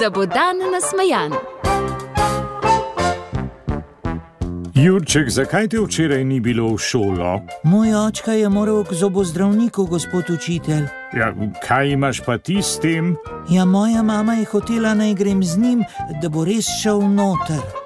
da bo dan nasmejan. Jurček, zakaj te včeraj ni bilo v šolo? Moj očka je moral k zobozdravniku, gospod učitelj. Ja, kaj imaš pa ti s tem? Ja, moja mama je hotela naj grem z njim, da bo res šel noter.